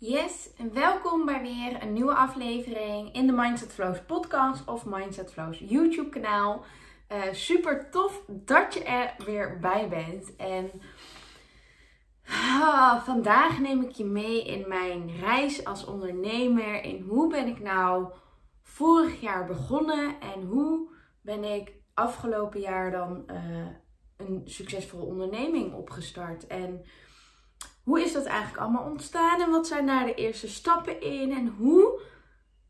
Yes, en welkom bij weer een nieuwe aflevering in de Mindset Flows podcast of Mindset Flows YouTube kanaal. Uh, super tof dat je er weer bij bent. En ah, vandaag neem ik je mee in mijn reis als ondernemer. In hoe ben ik nou vorig jaar begonnen en hoe ben ik afgelopen jaar dan uh, een succesvolle onderneming opgestart. En hoe is dat eigenlijk allemaal ontstaan en wat zijn daar de eerste stappen in en hoe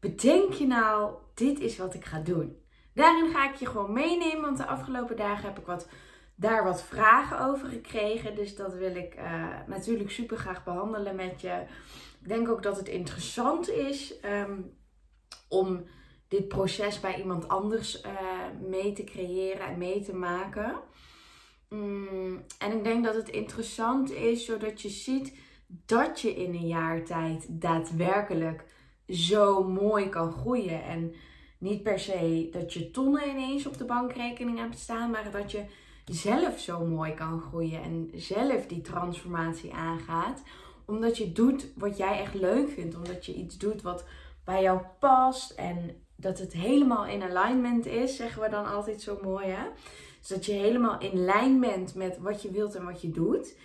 bedenk je nou, dit is wat ik ga doen? Daarin ga ik je gewoon meenemen, want de afgelopen dagen heb ik wat, daar wat vragen over gekregen. Dus dat wil ik uh, natuurlijk super graag behandelen met je. Ik denk ook dat het interessant is um, om dit proces bij iemand anders uh, mee te creëren en mee te maken. Mm, en ik denk dat het interessant is zodat je ziet dat je in een jaar tijd daadwerkelijk zo mooi kan groeien. En niet per se dat je tonnen ineens op de bankrekening hebt staan, maar dat je zelf zo mooi kan groeien en zelf die transformatie aangaat. Omdat je doet wat jij echt leuk vindt, omdat je iets doet wat bij jou past en dat het helemaal in alignment is, zeggen we dan altijd zo mooi hè. Dus dat je helemaal in lijn bent met wat je wilt en wat je doet.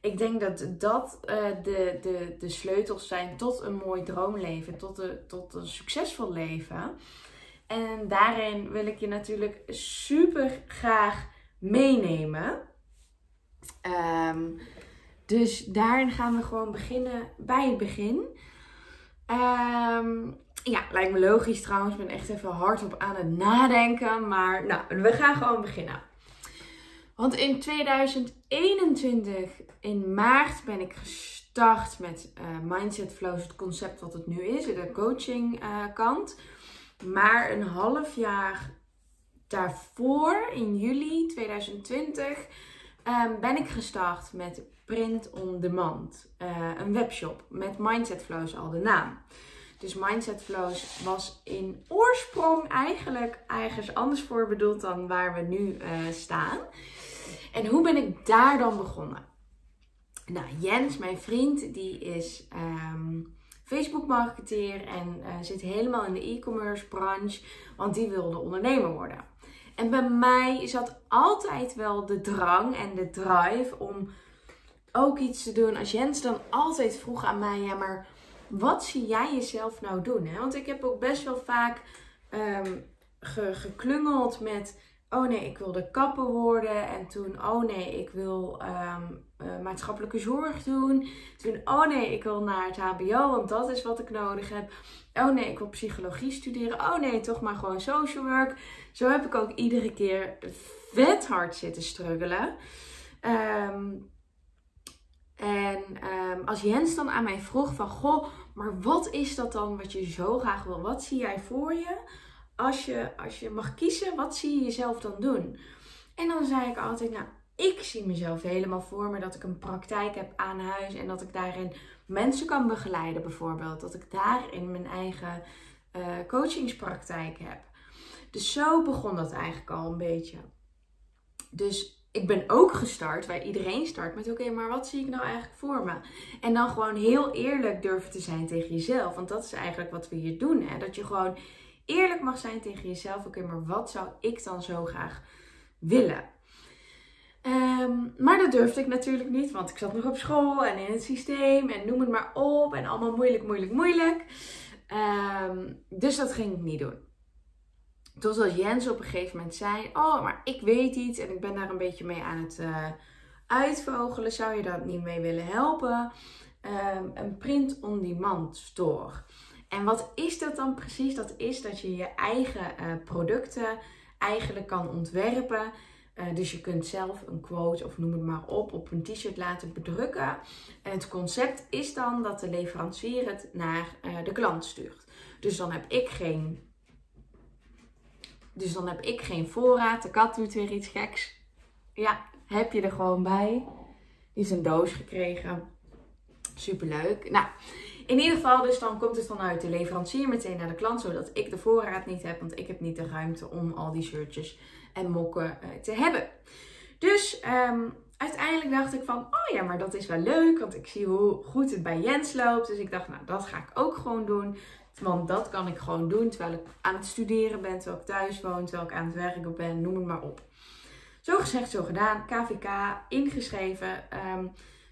Ik denk dat dat uh, de, de, de sleutels zijn tot een mooi droomleven, tot, de, tot een succesvol leven. En daarin wil ik je natuurlijk super graag meenemen. Um, dus daarin gaan we gewoon beginnen bij het begin. Um, ja, lijkt me logisch trouwens. Ik ben echt even hardop aan het nadenken. Maar nou, we gaan gewoon beginnen. Want in 2021, in maart, ben ik gestart met uh, Mindset Flows, het concept wat het nu is, de coaching uh, kant. Maar een half jaar daarvoor, in juli 2020, um, ehm, ben ik gestart met Print on Demand. Uh, een webshop met Mindset Flows al de naam. Dus Mindset Flows was in oorsprong eigenlijk ergens anders voor bedoeld dan waar we nu uh, staan. En hoe ben ik daar dan begonnen? Nou, Jens, mijn vriend, die is um, Facebook marketeer en uh, zit helemaal in de e-commerce branche, want die wilde ondernemer worden. En bij mij zat altijd wel de drang en de drive om ook iets te doen. Als Jens dan altijd vroeg aan mij, ja maar wat zie jij jezelf nou doen? Hè? Want ik heb ook best wel vaak ge, geklungeld met oh nee, ik wilde kapper worden. En toen, oh nee, ik wil um, uh, maatschappelijke zorg doen. Toen, oh nee, ik wil naar het HBO, want dat is wat ik nodig heb. Oh nee, ik wil psychologie studeren. Oh nee, toch maar gewoon social work. Zo heb ik ook iedere keer vet hard zitten struggelen. Um, en um, als Jens dan aan mij vroeg van, goh, maar wat is dat dan wat je zo graag wil? Wat zie jij voor je? Als je, als je mag kiezen, wat zie je jezelf dan doen? En dan zei ik altijd, nou, ik zie mezelf helemaal voor me dat ik een praktijk heb aan huis en dat ik daarin mensen kan begeleiden bijvoorbeeld. Dat ik daarin mijn eigen uh, coachingspraktijk heb. Dus zo begon dat eigenlijk al een beetje. Dus ik ben ook gestart, waar iedereen start, met oké, maar wat zie ik nou eigenlijk voor me? En dan gewoon heel eerlijk durven te zijn tegen jezelf. Want dat is eigenlijk wat we hier doen. Hè? Dat je gewoon eerlijk mag zijn tegen jezelf. Oké, maar wat zou ik dan zo graag willen? Um, maar dat durfde ik natuurlijk niet, want ik zat nog op school en in het systeem en noem het maar op. En allemaal moeilijk, moeilijk, moeilijk. Um, dus dat ging ik niet doen. Totdat Jens op een gegeven moment zei: Oh, maar ik weet iets en ik ben daar een beetje mee aan het uh, uitvogelen. Zou je dat niet mee willen helpen? Um, een print-on-demand store. En wat is dat dan precies? Dat is dat je je eigen uh, producten eigenlijk kan ontwerpen. Uh, dus je kunt zelf een quote of noem het maar op op een t-shirt laten bedrukken. En het concept is dan dat de leverancier het naar de klant stuurt. Dus dan heb ik geen dus dan heb ik geen voorraad. De kat doet weer iets geks. Ja, heb je er gewoon bij. Die is een doos gekregen. Superleuk. Nou, in ieder geval, dus dan komt het vanuit de leverancier meteen naar de klant, zodat ik de voorraad niet heb, want ik heb niet de ruimte om al die shirtjes en mokken uh, te hebben. Dus ehm, uiteindelijk dacht ik van, oh ja, maar dat is wel leuk. Want ik zie hoe goed het bij Jens loopt. Dus ik dacht, nou, dat ga ik ook gewoon doen. Want dat kan ik gewoon doen terwijl ik aan het studeren ben, terwijl ik thuis woon, terwijl ik aan het werken ben, noem het maar op. Zo gezegd, zo gedaan. KVK ingeschreven. Ehm,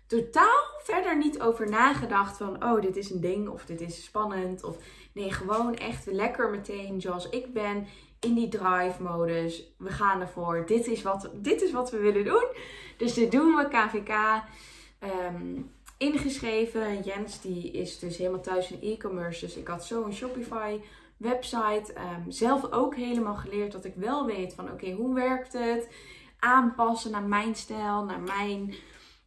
totaal verder niet over nagedacht van, oh, dit is een ding of dit is spannend. Of nee, gewoon echt lekker meteen zoals ik ben in die drive modus. We gaan ervoor. Dit is wat, dit is wat we willen doen. Dus dit doen we, KVK. Ehm, ingeschreven. Jens die is dus helemaal thuis in e-commerce. Dus ik had zo een Shopify website. Um, zelf ook helemaal geleerd dat ik wel weet van oké, hoe werkt het? Aanpassen naar mijn stijl, naar mijn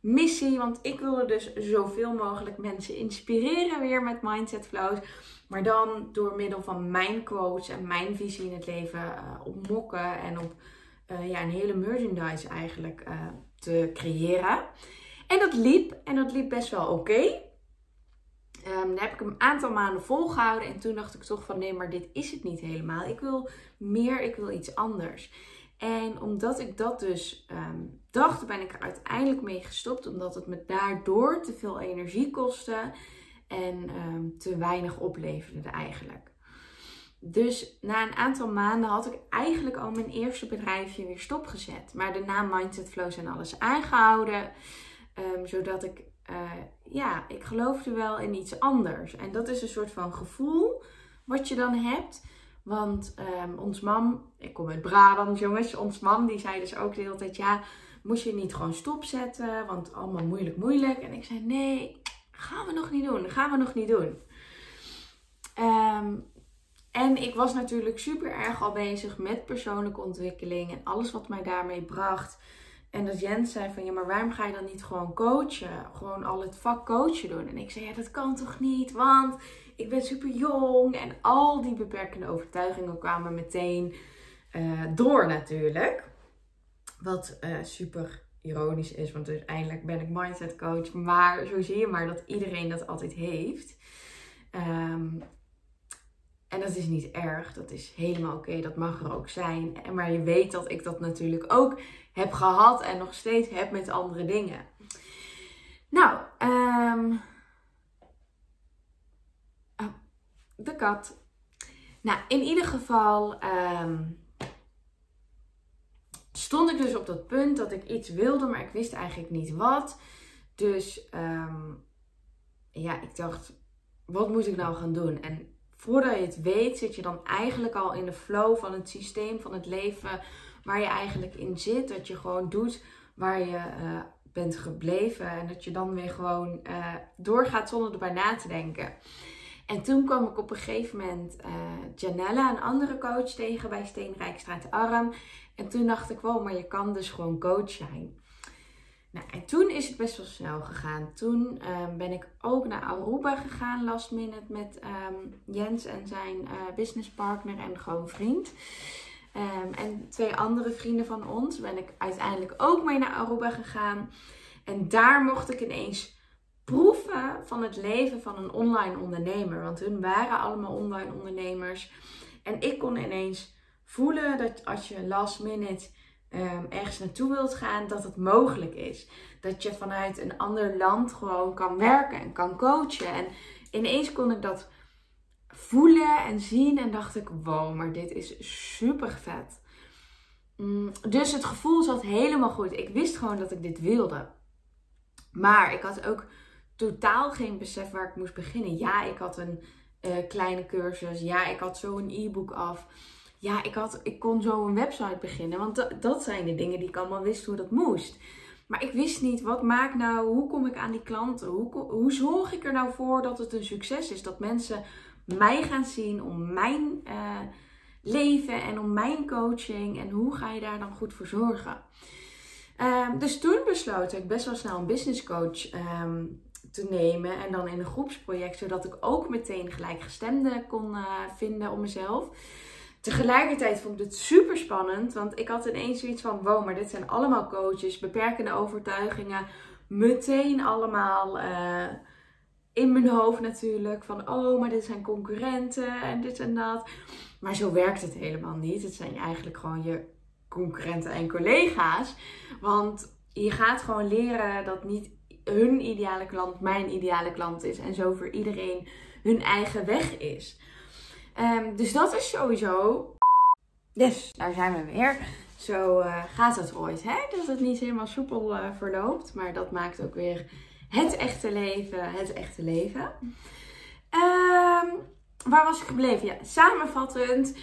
missie. Want ik wilde dus zoveel mogelijk mensen inspireren weer met Mindset Flows. Maar dan door middel van mijn quotes en mijn visie in het leven uh, op mokken en op uh, ja, een hele merchandise eigenlijk uh, te creëren. En dat liep en dat liep best wel oké. Okay. Um, dan heb ik hem een aantal maanden volgehouden en toen dacht ik toch van nee, maar dit is het niet helemaal. Ik wil meer, ik wil iets anders. En omdat ik dat dus um, dacht, ben ik er uiteindelijk mee gestopt. Omdat het me daardoor te veel energie kostte en um, te weinig opleverde eigenlijk. Dus na een aantal maanden had ik eigenlijk al mijn eerste bedrijfje weer stopgezet. Maar daarna Mindset Flows en alles aangehouden. Um, zodat ik, uh, ja, ik geloofde wel in iets anders. En dat is een soort van gevoel wat je dan hebt. Want um, ons mam, ik kom uit Brabant jongens, ons mam die zei dus ook de hele tijd, ja, moest je niet gewoon stopzetten, want allemaal moeilijk, moeilijk. En ik zei, nee, gaan we nog niet doen, gaan we nog niet doen. Um, en ik was natuurlijk super erg al bezig met persoonlijke ontwikkeling en alles wat mij daarmee bracht. En dat Jens zei van ja, maar waarom ga je dan niet gewoon coachen? Gewoon al het vak coachen doen. En ik zei ja, dat kan toch niet? Want ik ben super jong. En al die beperkende overtuigingen kwamen meteen uh, door natuurlijk. Wat uh, super ironisch is, want uiteindelijk ben ik mindset coach. Maar zo zie je maar dat iedereen dat altijd heeft. Um, en dat is niet erg, dat is helemaal oké, dat mag er ook zijn. Maar je weet dat ik dat natuurlijk ook heb gehad en nog steeds heb met andere dingen. Nou, um... oh, de kat. Nou, in ieder geval um... stond ik dus op dat punt dat ik iets wilde, maar ik wist eigenlijk niet wat. Dus um... ja, ik dacht, wat moet ik nou gaan doen? En voordat je het weet, zit je dan eigenlijk al in de flow van het systeem van het leven waar je eigenlijk in zit. Dat je gewoon doet waar je uh, bent gebleven en dat je dan weer gewoon uh, doorgaat zonder erbij na te denken. En toen kwam ik op een gegeven moment uh, Janella, een andere coach, tegen bij Steenrijkstraat Arm. En toen dacht ik, wow, maar je kan dus gewoon coach zijn. Nou, en toen is het best wel snel gegaan. Toen um, ben ik ook naar Aruba gegaan, last minute, met um, Jens en zijn uh, businesspartner en gewoon vriend. Um, en twee andere vrienden van ons ben ik uiteindelijk ook mee naar Aruba gegaan. En daar mocht ik ineens proeven van het leven van een online ondernemer. Want hun waren allemaal online ondernemers. En ik kon ineens voelen dat als je last minute um, ergens naartoe wilt gaan, dat het mogelijk is. Dat je vanuit een ander land gewoon kan werken en kan coachen. En ineens kon ik dat voelen en zien en dacht ik, wow, maar dit is super vet. Mm, dus het gevoel zat helemaal goed. Ik wist gewoon dat ik dit wilde. Maar ik had ook totaal geen besef waar ik moest beginnen. Ja, ik had een uh, kleine cursus. Ja, ik had zo een e-book af ja, ik, had, ik kon zo een website beginnen. Want dat, zijn de dingen die ik allemaal wist hoe dat moest. Maar ik wist niet, wat maakt nou, hoe kom ik aan die klanten? Hoe, hoe zorg ik er nou voor dat het een succes is? Dat mensen mij gaan zien om mijn uh, leven en om mijn coaching. En hoe ga je daar dan goed voor zorgen? Um, dus toen besloot ik best wel snel een business coach um, te nemen. En dan in een groepsproject, zodat ik ook meteen gelijkgestemden kon uh, vinden om mezelf. Tegelijkertijd vond ik het super spannend, want ik had ineens zoiets van: wow, maar dit zijn allemaal coaches, beperkende overtuigingen, meteen allemaal uh, in mijn hoofd natuurlijk. Van oh, maar dit zijn concurrenten en dit en dat. Maar zo werkt het helemaal niet. Het zijn eigenlijk gewoon je concurrenten en collega's. Want je gaat gewoon leren dat niet hun ideale klant mijn ideale klant is. En zo voor iedereen hun eigen weg is. Ehm, dus dat is sowieso. Dus daar zijn we weer. Zo uh, gaat het ooit. Hè? Dat het niet helemaal soepel uh, verloopt. Maar dat maakt ook weer het echte leven het echte leven. Um, waar was ik gebleven? Ja, samenvattend.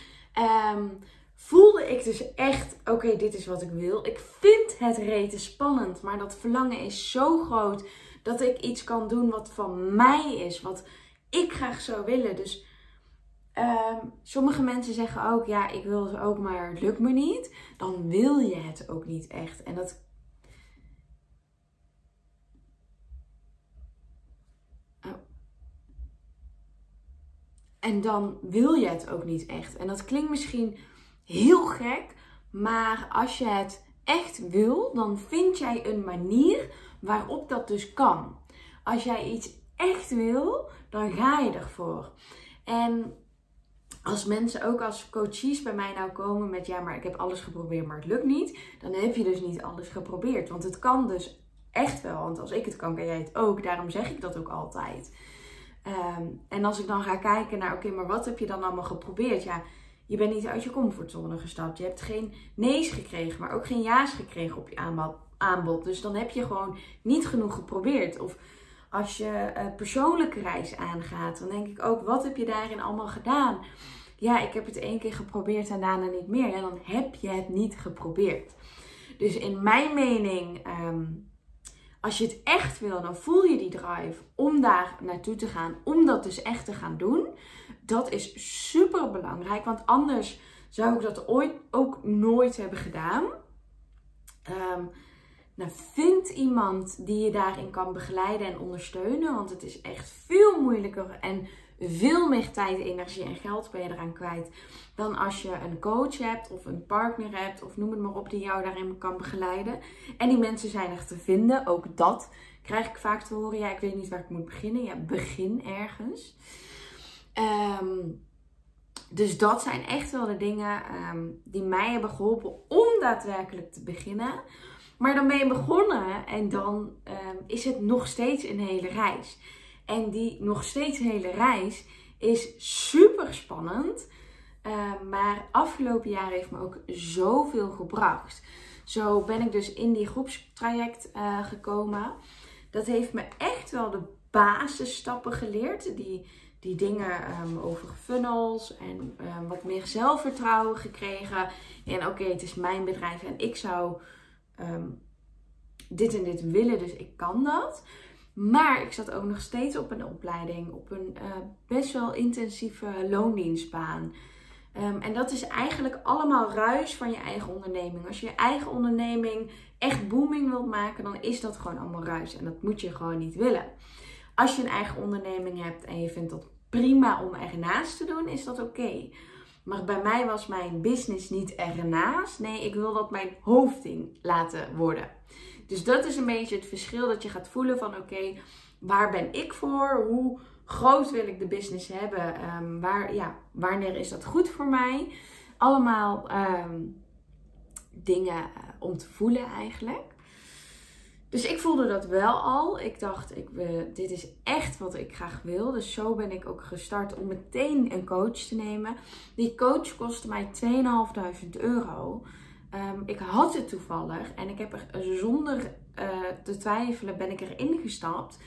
Um, voelde ik dus echt, oké, dit is wat ik wil. Ik vind het rete spannend, maar dat verlangen is zo groot dat ik iets kan doen wat van mij is, wat ik graag zou willen. Dus um, sommige mensen zeggen ook, ja, ik wil het ook, maar het lukt me niet. Dan wil je het ook niet echt. En dat oh. En dan wil je het ook niet echt. En dat klinkt misschien heel gek. Maar als je het echt wil, dan vind jij een manier waarop dat dus kan. Als jij iets echt wil, dan ga je ervoor. En als mensen ook als coaches bij mij nou komen met ja, maar ik heb alles geprobeerd, maar het lukt niet, dan heb je dus niet alles geprobeerd. Want het kan dus echt wel. Want als ik het kan, kan jij het ook. Daarom zeg ik dat ook altijd. Ehm, en als ik dan ga kijken naar, oké, maar wat heb je dan allemaal geprobeerd? Ja, je bent niet uit je comfortzone gestapt. Je hebt geen nee's gekregen, maar ook geen ja's gekregen op je aanbod. Dus dan heb je gewoon niet genoeg geprobeerd. Of als je uh, persoonlijke reis aangaat, dan denk ik ook, wat heb je daarin allemaal gedaan? Ja, ik heb het één keer geprobeerd en daarna niet meer. Ja, dan heb je het niet geprobeerd. Dus in mijn mening, ehm, als je het echt wil, dan voel je die drive om daar naartoe te gaan, om dat dus echt te gaan doen. Dat is super belangrijk, want anders zou ik dat ooit ook nooit hebben gedaan. Um, nou, vind iemand die je daarin kan begeleiden en ondersteunen, want het is echt veel moeilijker en veel meer tijd, energie en geld ben je eraan kwijt dan als je een coach hebt of een partner hebt of noem het maar op die jou daarin kan begeleiden. En die mensen zijn er te vinden, ook dat krijg ik vaak te horen. Ja, ik weet niet waar ik moet beginnen. Ja, begin ergens. Um, dus dat zijn echt wel de dingen um, die mij hebben geholpen om daadwerkelijk te beginnen. Maar dan ben je begonnen en dan um, is het nog steeds een hele reis. En die nog steeds hele reis is super spannend. Uh, maar afgelopen jaar heeft me ook zoveel gebracht. Zo ben ik dus in die groepstraject uh, gekomen. Dat heeft me echt wel de basisstappen geleerd. Die, die dingen um, over funnels en um, wat meer zelfvertrouwen gekregen. En oké, het is mijn bedrijf en ik zou um, dit en dit willen, dus ik kan dat. Maar ik zat ook nog steeds op een opleiding, op een uh, best wel intensieve loondienstbaan. Um, en dat is eigenlijk allemaal ruis van je eigen onderneming. Als je je eigen onderneming echt booming wilt maken, dan is dat gewoon allemaal ruis. En dat moet je gewoon niet willen. Als je een eigen onderneming hebt en je vindt dat prima om ernaast te doen, is dat oké. Maar bij mij was mijn business niet ernaast. Nee, ik wil dat mijn hoofdding laten worden. Dus dat is een beetje het verschil dat je gaat voelen van oké, waar ben ik voor? Hoe groot wil ik de business hebben? Um, waar, ja, wanneer is dat goed voor mij? Allemaal um, dingen uh, om te voelen eigenlijk. Dus ik voelde dat wel al. Ik dacht, ik, dit is echt wat ik graag wil. Dus zo ben ik ook gestart om meteen een coach te nemen. Die coach kostte mij 2.500 euro. Um, ik had het toevallig en ik heb er zonder uh, te twijfelen ben ik erin gestapt.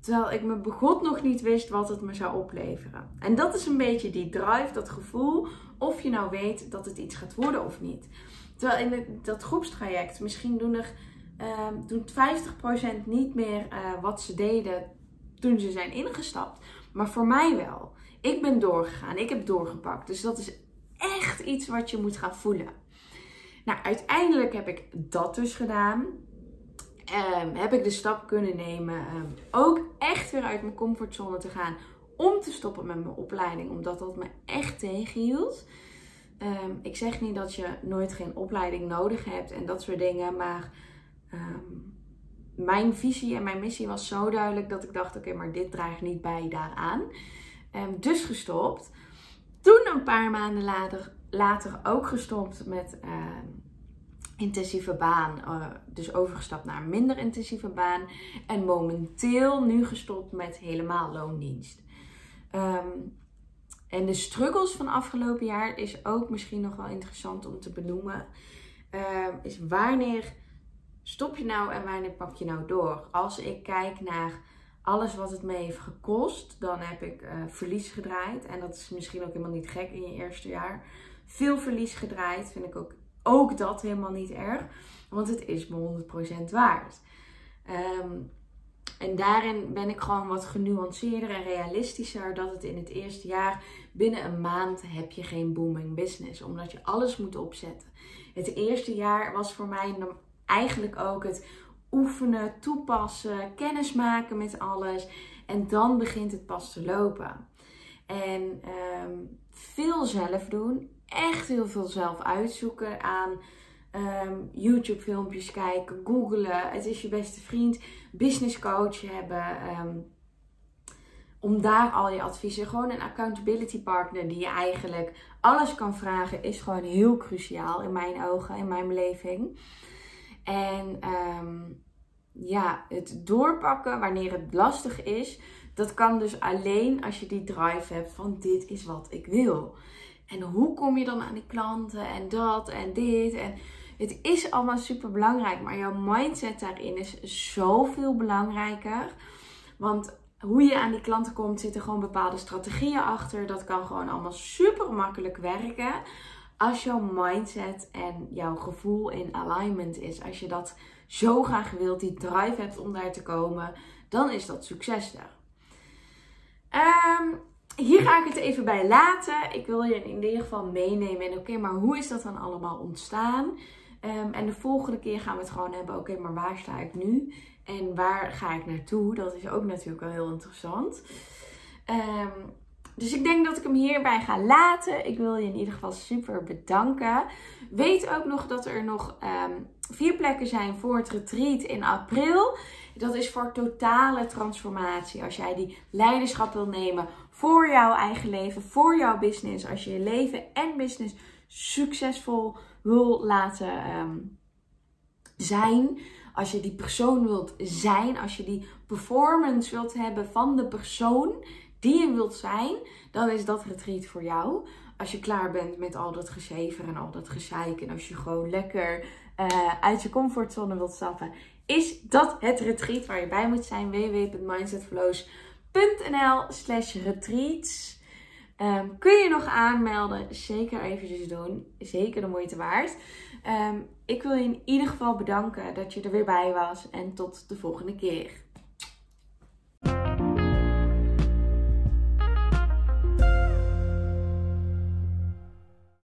Terwijl ik me begot nog niet wist wat het me zou opleveren. En dat is een beetje die drive, dat gevoel of je nou weet dat het iets gaat worden of niet. Terwijl in dat groepstraject misschien doen er uh, doen 50% niet meer uh, wat ze deden toen ze zijn ingestapt. Maar voor mij wel. Ik ben doorgegaan, ik heb doorgepakt. Dus dat is echt iets wat je moet gaan voelen. Nou, uiteindelijk heb ik dat dus gedaan. Um, heb ik de stap kunnen nemen. Um, ook echt weer uit mijn comfortzone te gaan. Om te stoppen met mijn opleiding. Omdat dat me echt tegenhield. Um, ik zeg niet dat je nooit geen opleiding nodig hebt en dat soort dingen. Maar mijn visie en mijn missie was zo duidelijk dat ik dacht: oké, maar dit draagt niet bij daaraan. dus gestopt. Toen een paar maanden later, later ook gestopt met intensieve baan, uh, dus overgestapt naar een minder intensieve baan. En momenteel nu gestopt met helemaal loondienst. Um, en de struggles van afgelopen jaar is ook misschien nog wel interessant om te benoemen. Uh, is wanneer stop je nou en wanneer pak je nou door? Als ik kijk naar alles wat het me heeft gekost, dan heb ik uh, verlies gedraaid. En dat is misschien ook helemaal niet gek in je eerste jaar. Veel verlies gedraaid vind ik ook, ook dat helemaal niet erg. Want het is me 100% waard. Um, en daarin ben ik gewoon wat genuanceerder en realistischer. Dat het in het eerste jaar, binnen een maand, heb je geen booming business. Omdat je alles moet opzetten. Het eerste jaar was voor mij eigenlijk ook het oefenen, toepassen, kennis maken met alles. En dan begint het pas te lopen. En um, veel zelf doen. Echt heel veel zelf uitzoeken aan um, YouTube filmpjes kijken, googlen. Het is je beste vriend. Business coach hebben. Um, om daar al je adviezen. Gewoon een accountability partner die je eigenlijk alles kan vragen. Is gewoon heel cruciaal in mijn ogen, in mijn beleving. En um, ja, het doorpakken wanneer het lastig is. Dat kan dus alleen als je die drive hebt van dit is wat ik wil. En hoe kom je dan aan die klanten en dat en dit en het is allemaal super belangrijk, maar jouw mindset daarin is zoveel belangrijker. Want hoe je aan die klanten komt, zitten gewoon bepaalde strategieën achter. Dat kan gewoon allemaal super makkelijk werken. Als jouw mindset en jouw gevoel in alignment is. Als je dat zo graag wilt, die drive hebt om daar te komen, dan is dat succes daar. Um, hier ga ik het even bij laten. Ik wil je in ieder geval meenemen. En oké, maar hoe is dat dan allemaal ontstaan? Um, en de volgende keer gaan we het gewoon hebben, oké, maar waar sta ik nu? En waar ga ik naartoe? Dat is ook natuurlijk wel heel interessant. Um, dus ik denk dat ik hem hierbij ga laten. Ik wil je in ieder geval super bedanken. Weet ook nog dat er nog um, vier plekken zijn voor het retreat in april. Dat is voor totale transformatie. Als jij die leiderschap wil nemen voor jouw eigen leven, voor jouw business. Als je je leven en business succesvol wil laten um, zijn. Als je die persoon wilt zijn, als je die performance wilt hebben van de persoon die je wilt zijn, dan is dat retreat voor jou. Als je klaar bent met al dat gezever en al dat gezeik en als je gewoon lekker uh, uit je comfortzone wilt stappen, is dat het retreat waar je bij moet zijn. www.mindsetflows.nl slash retreats. Um, kun je nog aanmelden? Zeker eventjes doen. Zeker de moeite waard. Um, ik wil je in ieder geval bedanken dat je er weer bij was. En tot de volgende keer.